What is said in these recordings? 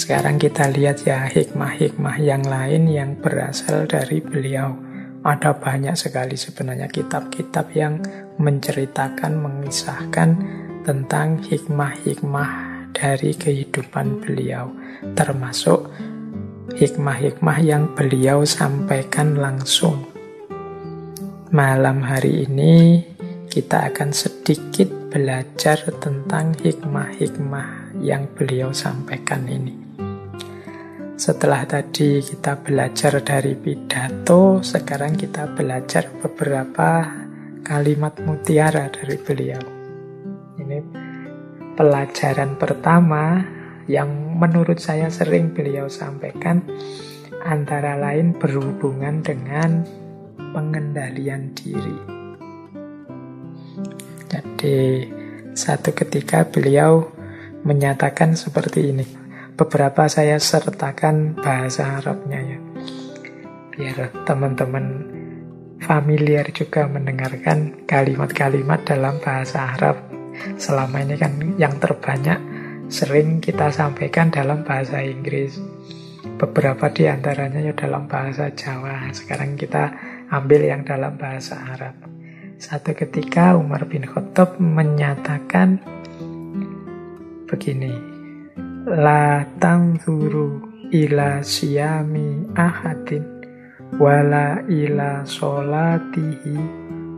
Sekarang kita lihat ya hikmah-hikmah yang lain yang berasal dari beliau. Ada banyak sekali sebenarnya kitab-kitab yang menceritakan, mengisahkan tentang hikmah-hikmah dari kehidupan beliau, termasuk hikmah-hikmah yang beliau sampaikan langsung. Malam hari ini kita akan sedikit belajar tentang hikmah-hikmah yang beliau sampaikan ini. Setelah tadi kita belajar dari pidato, sekarang kita belajar beberapa kalimat mutiara dari beliau. Ini pelajaran pertama yang menurut saya sering beliau sampaikan antara lain berhubungan dengan pengendalian diri. Jadi satu ketika beliau menyatakan seperti ini. Beberapa saya sertakan bahasa Arabnya ya. Biar teman-teman familiar juga mendengarkan kalimat-kalimat dalam bahasa Arab. Selama ini kan yang terbanyak sering kita sampaikan dalam bahasa Inggris. Beberapa di antaranya ya dalam bahasa Jawa. Sekarang kita ambil yang dalam bahasa Arab. Satu ketika Umar bin Khattab menyatakan begini, La tangzuru ila siyami ahadin wala ila solatihi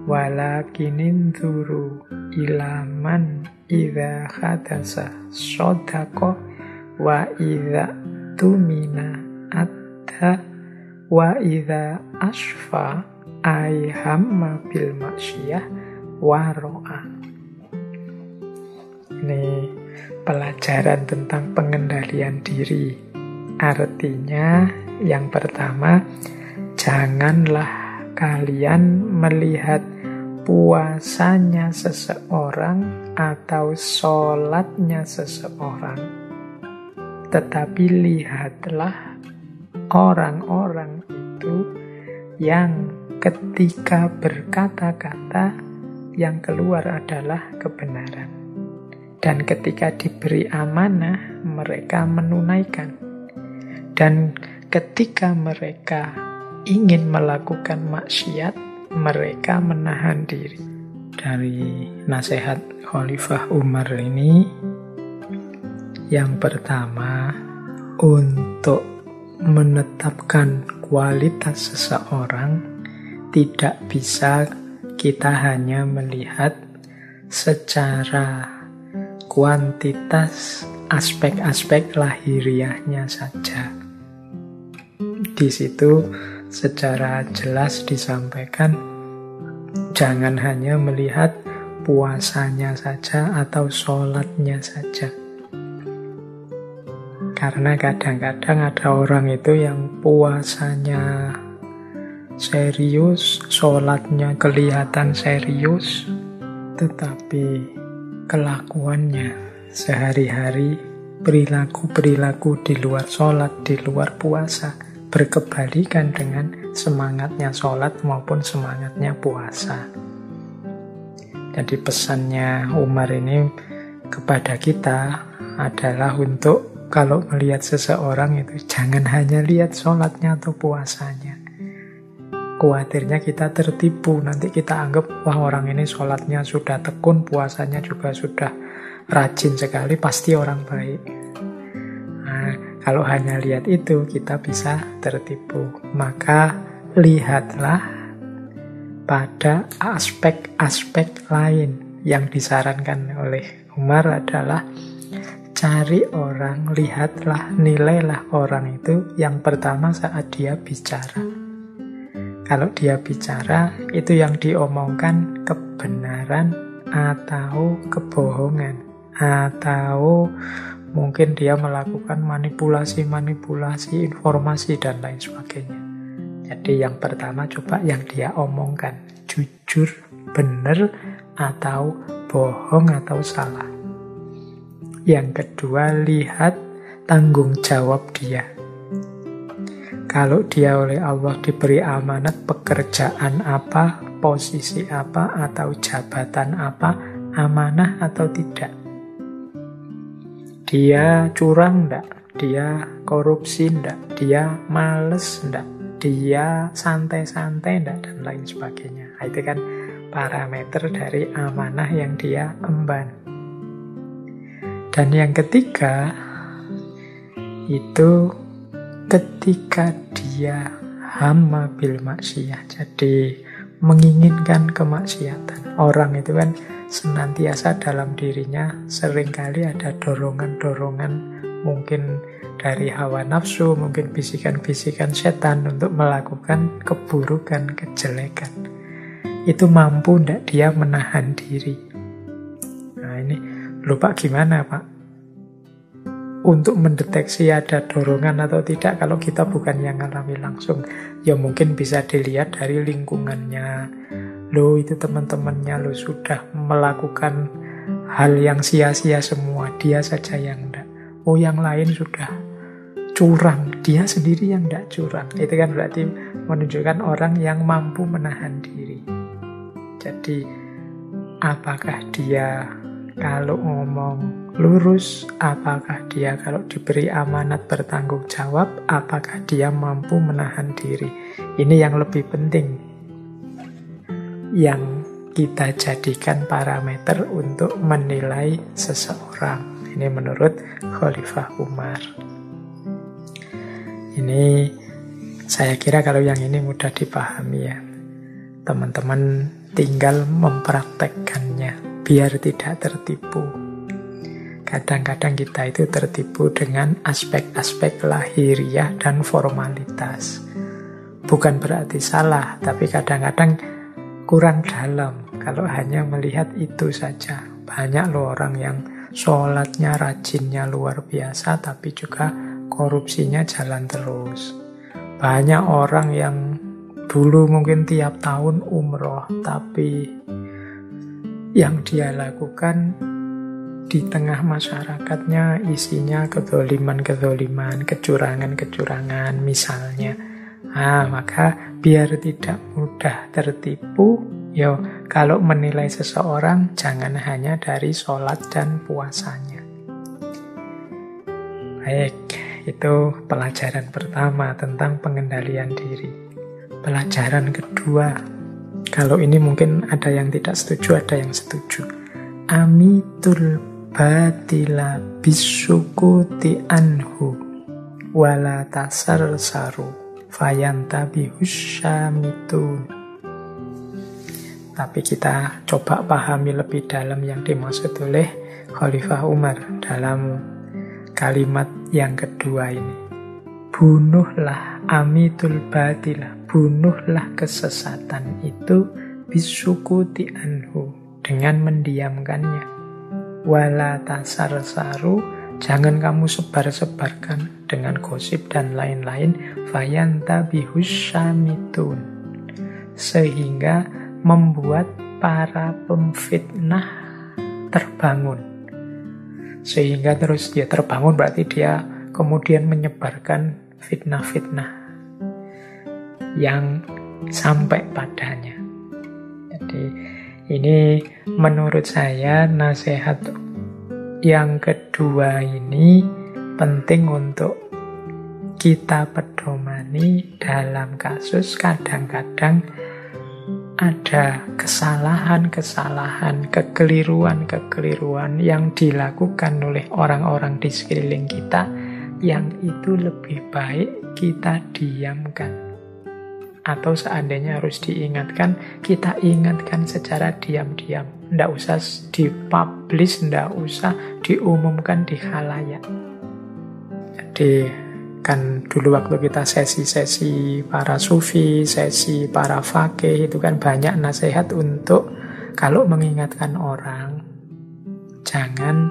walakinin zuru ila man idha khadasa sodako wa idha tumina adha wa idha asfa aihamma bil maksiyah waro'a ini pelajaran tentang pengendalian diri. Artinya, yang pertama, janganlah kalian melihat puasanya seseorang atau sholatnya seseorang, tetapi lihatlah orang-orang itu yang ketika berkata-kata yang keluar adalah kebenaran. Dan ketika diberi amanah, mereka menunaikan. Dan ketika mereka ingin melakukan maksiat, mereka menahan diri. Dari nasihat Khalifah Umar ini, yang pertama, untuk menetapkan kualitas seseorang, tidak bisa kita hanya melihat secara kuantitas aspek-aspek lahiriahnya saja. Di situ secara jelas disampaikan jangan hanya melihat puasanya saja atau sholatnya saja. Karena kadang-kadang ada orang itu yang puasanya serius, sholatnya kelihatan serius, tetapi kelakuannya sehari-hari, perilaku-perilaku di luar sholat, di luar puasa, berkebalikan dengan semangatnya sholat maupun semangatnya puasa. Jadi pesannya Umar ini kepada kita adalah untuk kalau melihat seseorang itu jangan hanya lihat sholatnya atau puasanya. Khawatirnya kita tertipu, nanti kita anggap, wah orang ini sholatnya sudah tekun, puasanya juga sudah rajin sekali, pasti orang baik. Nah, kalau hanya lihat itu, kita bisa tertipu. Maka lihatlah pada aspek-aspek lain yang disarankan oleh Umar adalah cari orang, lihatlah, nilailah orang itu yang pertama saat dia bicara. Kalau dia bicara, itu yang diomongkan kebenaran atau kebohongan. Atau mungkin dia melakukan manipulasi-manipulasi informasi dan lain sebagainya. Jadi yang pertama coba yang dia omongkan. Jujur, benar, atau bohong atau salah. Yang kedua, lihat tanggung jawab dia. Kalau dia oleh Allah diberi amanat pekerjaan apa, posisi apa, atau jabatan apa, amanah atau tidak. Dia curang enggak? Dia korupsi enggak? Dia males enggak? Dia santai-santai enggak? Dan lain sebagainya. Nah, itu kan parameter dari amanah yang dia emban. Dan yang ketiga, itu ketika dia hama bil maksiyah. Jadi menginginkan kemaksiatan. Orang itu kan senantiasa dalam dirinya sering kali ada dorongan-dorongan mungkin dari hawa nafsu, mungkin bisikan-bisikan setan untuk melakukan keburukan, kejelekan. Itu mampu tidak dia menahan diri. Nah ini lupa gimana Pak? Untuk mendeteksi ada dorongan atau tidak kalau kita bukan yang alami langsung. Ya mungkin bisa dilihat dari lingkungannya, Lo itu teman-temannya lo sudah melakukan hal yang sia-sia semua. Dia saja yang enggak. Oh yang lain sudah curang. Dia sendiri yang enggak curang. Itu kan berarti menunjukkan orang yang mampu menahan diri. Jadi apakah dia kalau ngomong lurus, apakah dia kalau diberi amanat bertanggung jawab, apakah dia mampu menahan diri. Ini yang lebih penting yang kita jadikan parameter untuk menilai seseorang. Ini menurut Khalifah Umar. Ini saya kira kalau yang ini mudah dipahami ya. Teman-teman tinggal mempraktekkannya biar tidak tertipu. Kadang-kadang kita itu tertipu dengan aspek-aspek lahiriah dan formalitas. Bukan berarti salah, tapi kadang-kadang kurang dalam kalau hanya melihat itu saja. Banyak loh orang yang sholatnya, rajinnya luar biasa, tapi juga korupsinya jalan terus. Banyak orang yang dulu mungkin tiap tahun umroh, tapi yang dia lakukan di tengah masyarakatnya isinya kedoliman-kedoliman, kecurangan-kecurangan misalnya Nah, maka biar tidak mudah tertipu, yo kalau menilai seseorang jangan hanya dari sholat dan puasanya. Baik, itu pelajaran pertama tentang pengendalian diri. Pelajaran kedua, kalau ini mungkin ada yang tidak setuju, ada yang setuju. Amitul batila bisukuti anhu wala tasar saru fayantabihus syamitun. Tapi kita coba pahami lebih dalam yang dimaksud oleh Khalifah Umar dalam kalimat yang kedua ini. Bunuhlah amitul batilah, bunuhlah kesesatan itu bisukuti anhu dengan mendiamkannya. Wala tasar saru Jangan kamu sebar-sebarkan dengan gosip dan lain-lain. Fayanta bihusamitun. Sehingga membuat para pemfitnah terbangun. Sehingga terus dia terbangun berarti dia kemudian menyebarkan fitnah-fitnah yang sampai padanya. Jadi ini menurut saya nasihat yang kedua ini penting untuk kita pedomani dalam kasus kadang-kadang ada kesalahan-kesalahan, kekeliruan-kekeliruan yang dilakukan oleh orang-orang di sekeliling kita yang itu lebih baik kita diamkan atau seandainya harus diingatkan, kita ingatkan secara diam-diam. Tidak usah dipublish, tidak usah diumumkan di halayak. Jadi kan dulu waktu kita sesi-sesi para sufi, sesi para fakih itu kan banyak nasihat untuk kalau mengingatkan orang jangan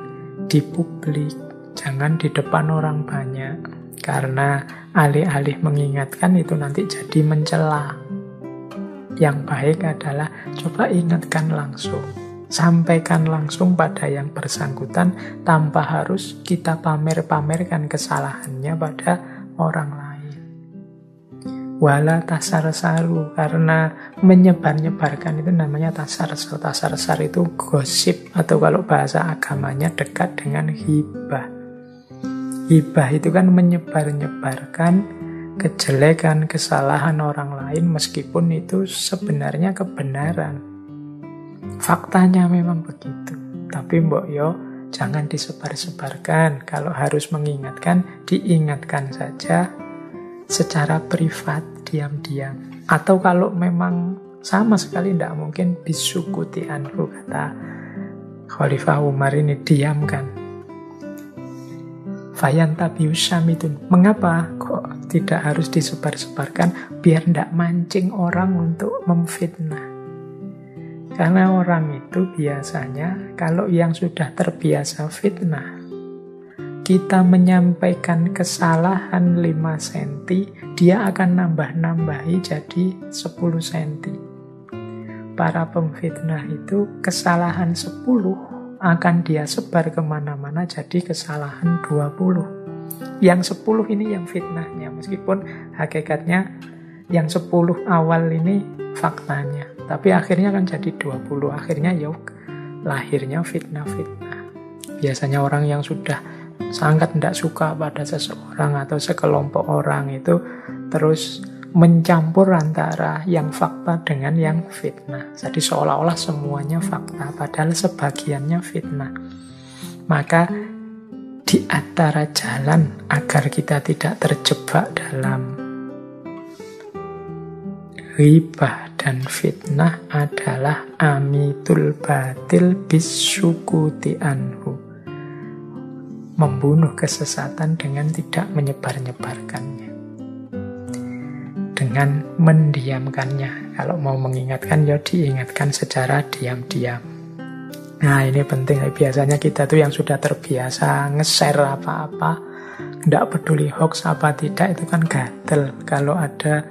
dipublik, jangan di depan orang banyak. Karena alih-alih mengingatkan itu nanti jadi mencela. Yang baik adalah coba ingatkan langsung. Sampaikan langsung pada yang bersangkutan tanpa harus kita pamer-pamerkan kesalahannya pada orang lain. Wala tasar saru karena menyebar-nyebarkan itu namanya tasar sar. Tasar sar itu gosip atau kalau bahasa agamanya dekat dengan hibah Hibah itu kan menyebar-nyebarkan kejelekan, kesalahan orang lain meskipun itu sebenarnya kebenaran. Faktanya memang begitu. Tapi mbok yo jangan disebar-sebarkan. Kalau harus mengingatkan, diingatkan saja secara privat, diam-diam. Atau kalau memang sama sekali tidak mungkin bisukuti anhu kata Khalifah Umar ini diamkan Fayan itu Mengapa kok tidak harus disebar-sebarkan biar tidak mancing orang untuk memfitnah? Karena orang itu biasanya kalau yang sudah terbiasa fitnah, kita menyampaikan kesalahan 5 cm, dia akan nambah-nambahi jadi 10 cm. Para pemfitnah itu kesalahan 10 akan dia sebar ke mana-mana jadi kesalahan 20. Yang 10 ini yang fitnahnya, meskipun hakikatnya yang 10 awal ini faktanya. Tapi akhirnya kan jadi 20, akhirnya ya lahirnya fitnah-fitnah. Biasanya orang yang sudah sangat tidak suka pada seseorang atau sekelompok orang itu terus mencampur antara yang fakta dengan yang fitnah. Jadi seolah-olah semuanya fakta, padahal sebagiannya fitnah. Maka di antara jalan agar kita tidak terjebak dalam ribah dan fitnah adalah amitul batil bisukuti anhu. Membunuh kesesatan dengan tidak menyebar-nyebarkannya dengan mendiamkannya. Kalau mau mengingatkan, ya diingatkan secara diam-diam. Nah ini penting, biasanya kita tuh yang sudah terbiasa nge-share apa-apa, tidak peduli hoax apa tidak, itu kan gatel. Kalau ada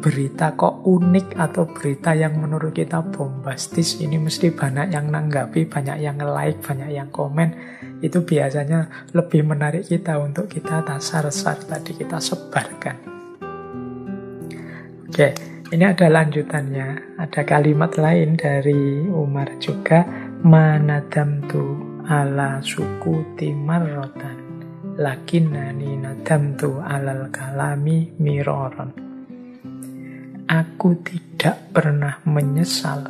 berita kok unik atau berita yang menurut kita bombastis, ini mesti banyak yang nanggapi, banyak yang like, banyak yang komen. Itu biasanya lebih menarik kita untuk kita tasar-sar tadi kita sebarkan. Oke, ini ada lanjutannya. Ada kalimat lain dari Umar juga. Manadam tu ala suku timarrotan. Lakinani nadam tu alal kalami miroron. Aku tidak pernah menyesal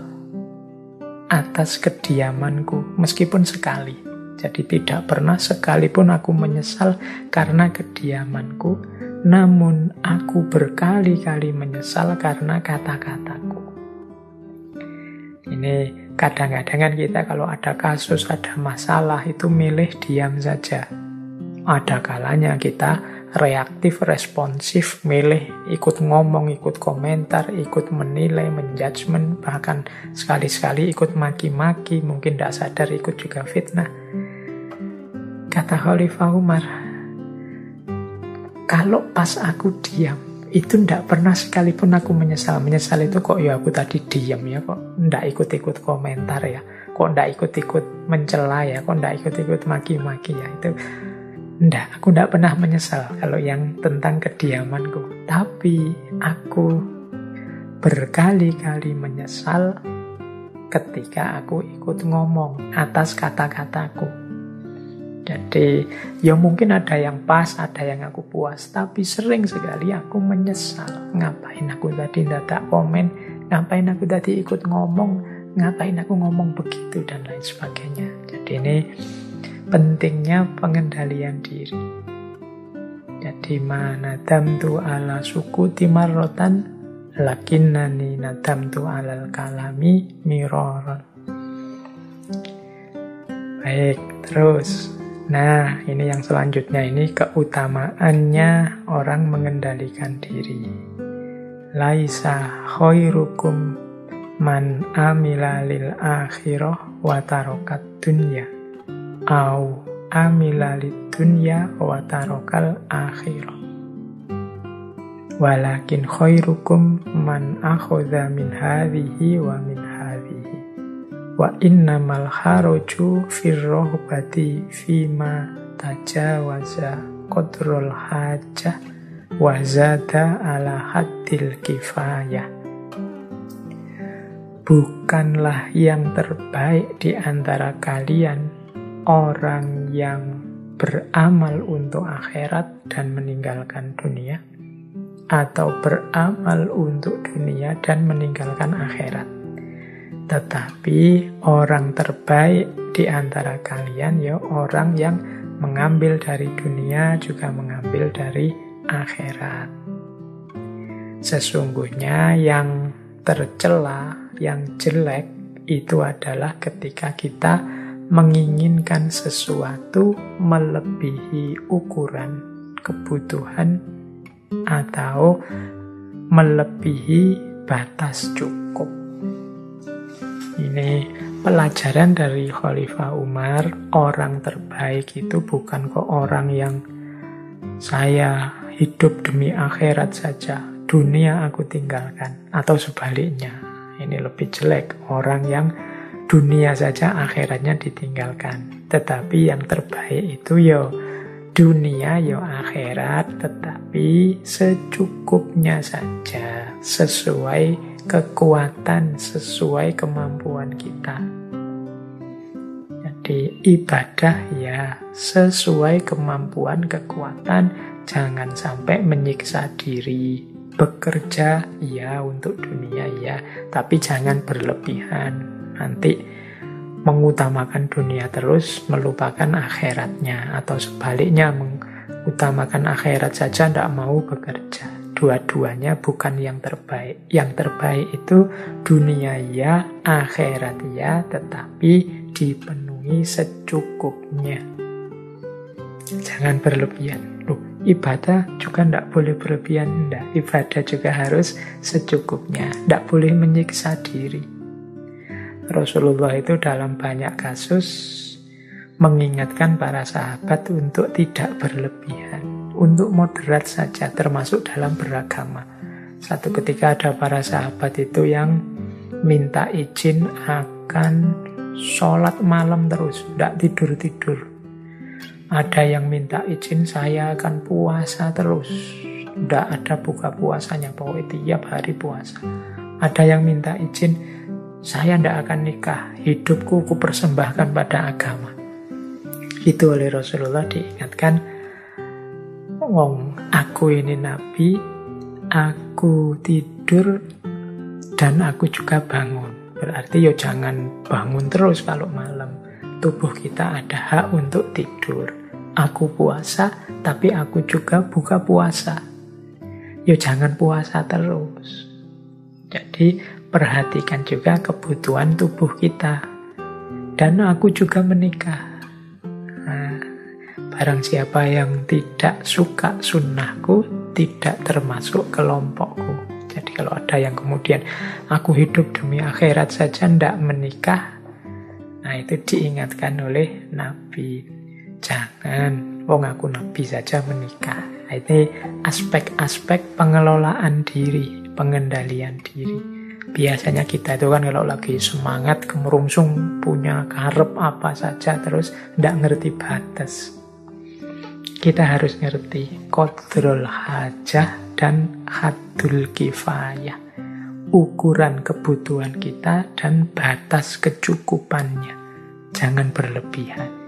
atas kediamanku, meskipun sekali. Jadi tidak pernah sekalipun aku menyesal karena kediamanku namun aku berkali-kali menyesal karena kata-kataku. Ini kadang-kadang kan kita kalau ada kasus, ada masalah itu milih diam saja. Ada kalanya kita reaktif, responsif, milih ikut ngomong, ikut komentar, ikut menilai, menjudgment, bahkan sekali-sekali ikut maki-maki, mungkin tidak sadar ikut juga fitnah. Kata Khalifah Umar, kalau pas aku diam, itu ndak pernah sekalipun aku menyesal. Menyesal itu kok ya aku tadi diam ya, kok ndak ikut-ikut komentar ya, kok ndak ikut-ikut mencela ya, kok ndak ikut-ikut maki-maki ya. Itu ndak, aku ndak pernah menyesal kalau yang tentang kediamanku. Tapi aku berkali-kali menyesal ketika aku ikut ngomong atas kata-kataku jadi ya mungkin ada yang pas, ada yang aku puas, tapi sering sekali aku menyesal. Ngapain aku tadi tidak komen, ngapain aku tadi ikut ngomong, ngapain aku ngomong begitu dan lain sebagainya. Jadi ini pentingnya pengendalian diri. Jadi mana tu ala suku timarotan lakinnani nadamtu alal kalami miroron. Baik, terus Nah, ini yang selanjutnya ini keutamaannya orang mengendalikan diri. Laisa khairukum man amila lil akhirah wa tarokat dunya au amila lid dunya wa tarokal akhirah. Walakin khairukum man akhudha min hadhihi wa min Wa innamal haroju firrohbati fima tajawaza kodrol hajah wazada ala hadil kifayah. Bukanlah yang terbaik di antara kalian orang yang beramal untuk akhirat dan meninggalkan dunia, atau beramal untuk dunia dan meninggalkan akhirat. Tetapi orang terbaik di antara kalian ya orang yang mengambil dari dunia juga mengambil dari akhirat. Sesungguhnya yang tercela, yang jelek itu adalah ketika kita menginginkan sesuatu melebihi ukuran kebutuhan atau melebihi batas cukup. Ini pelajaran dari Khalifah Umar, orang terbaik itu bukan kok orang yang saya hidup demi akhirat saja, dunia aku tinggalkan, atau sebaliknya. Ini lebih jelek, orang yang dunia saja akhiratnya ditinggalkan. Tetapi yang terbaik itu yo dunia yo akhirat, tetapi secukupnya saja, sesuai kekuatan sesuai kemampuan kita. Jadi ibadah ya sesuai kemampuan kekuatan, jangan sampai menyiksa diri. Bekerja ya untuk dunia ya, tapi jangan berlebihan. Nanti mengutamakan dunia terus, melupakan akhiratnya. Atau sebaliknya, mengutamakan akhirat saja, tidak mau bekerja dua-duanya bukan yang terbaik. Yang terbaik itu dunia ya, akhirat ya, tetapi dipenuhi secukupnya. Jangan berlebihan. Loh, ibadah juga tidak boleh berlebihan. Tidak, ibadah juga harus secukupnya. Tidak boleh menyiksa diri. Rasulullah itu dalam banyak kasus mengingatkan para sahabat untuk tidak berlebihan untuk moderat saja termasuk dalam beragama. Satu ketika ada para sahabat itu yang minta izin akan sholat malam terus, tidak tidur-tidur. Ada yang minta izin saya akan puasa terus, tidak ada buka puasanya, pokoknya tiap hari puasa. Ada yang minta izin, saya tidak akan nikah, hidupku ku persembahkan pada agama. Itu oleh Rasulullah diingatkan, Wong, aku ini nabi, aku tidur dan aku juga bangun. Berarti ya jangan bangun terus kalau malam. Tubuh kita ada hak untuk tidur. Aku puasa, tapi aku juga buka puasa. Ya jangan puasa terus. Jadi perhatikan juga kebutuhan tubuh kita. Dan aku juga menikah. Barang siapa yang tidak suka sunnahku, tidak termasuk kelompokku. Jadi kalau ada yang kemudian aku hidup demi akhirat saja tidak menikah, nah itu diingatkan oleh Nabi. Jangan, wong aku Nabi saja menikah. Nah, ini aspek-aspek pengelolaan diri, pengendalian diri. Biasanya kita itu kan kalau lagi semangat, kemerungsung, punya karep apa saja, terus tidak ngerti batas kita harus ngerti kodrol hajah dan hadul kifayah. Ukuran kebutuhan kita dan batas kecukupannya. Jangan berlebihan.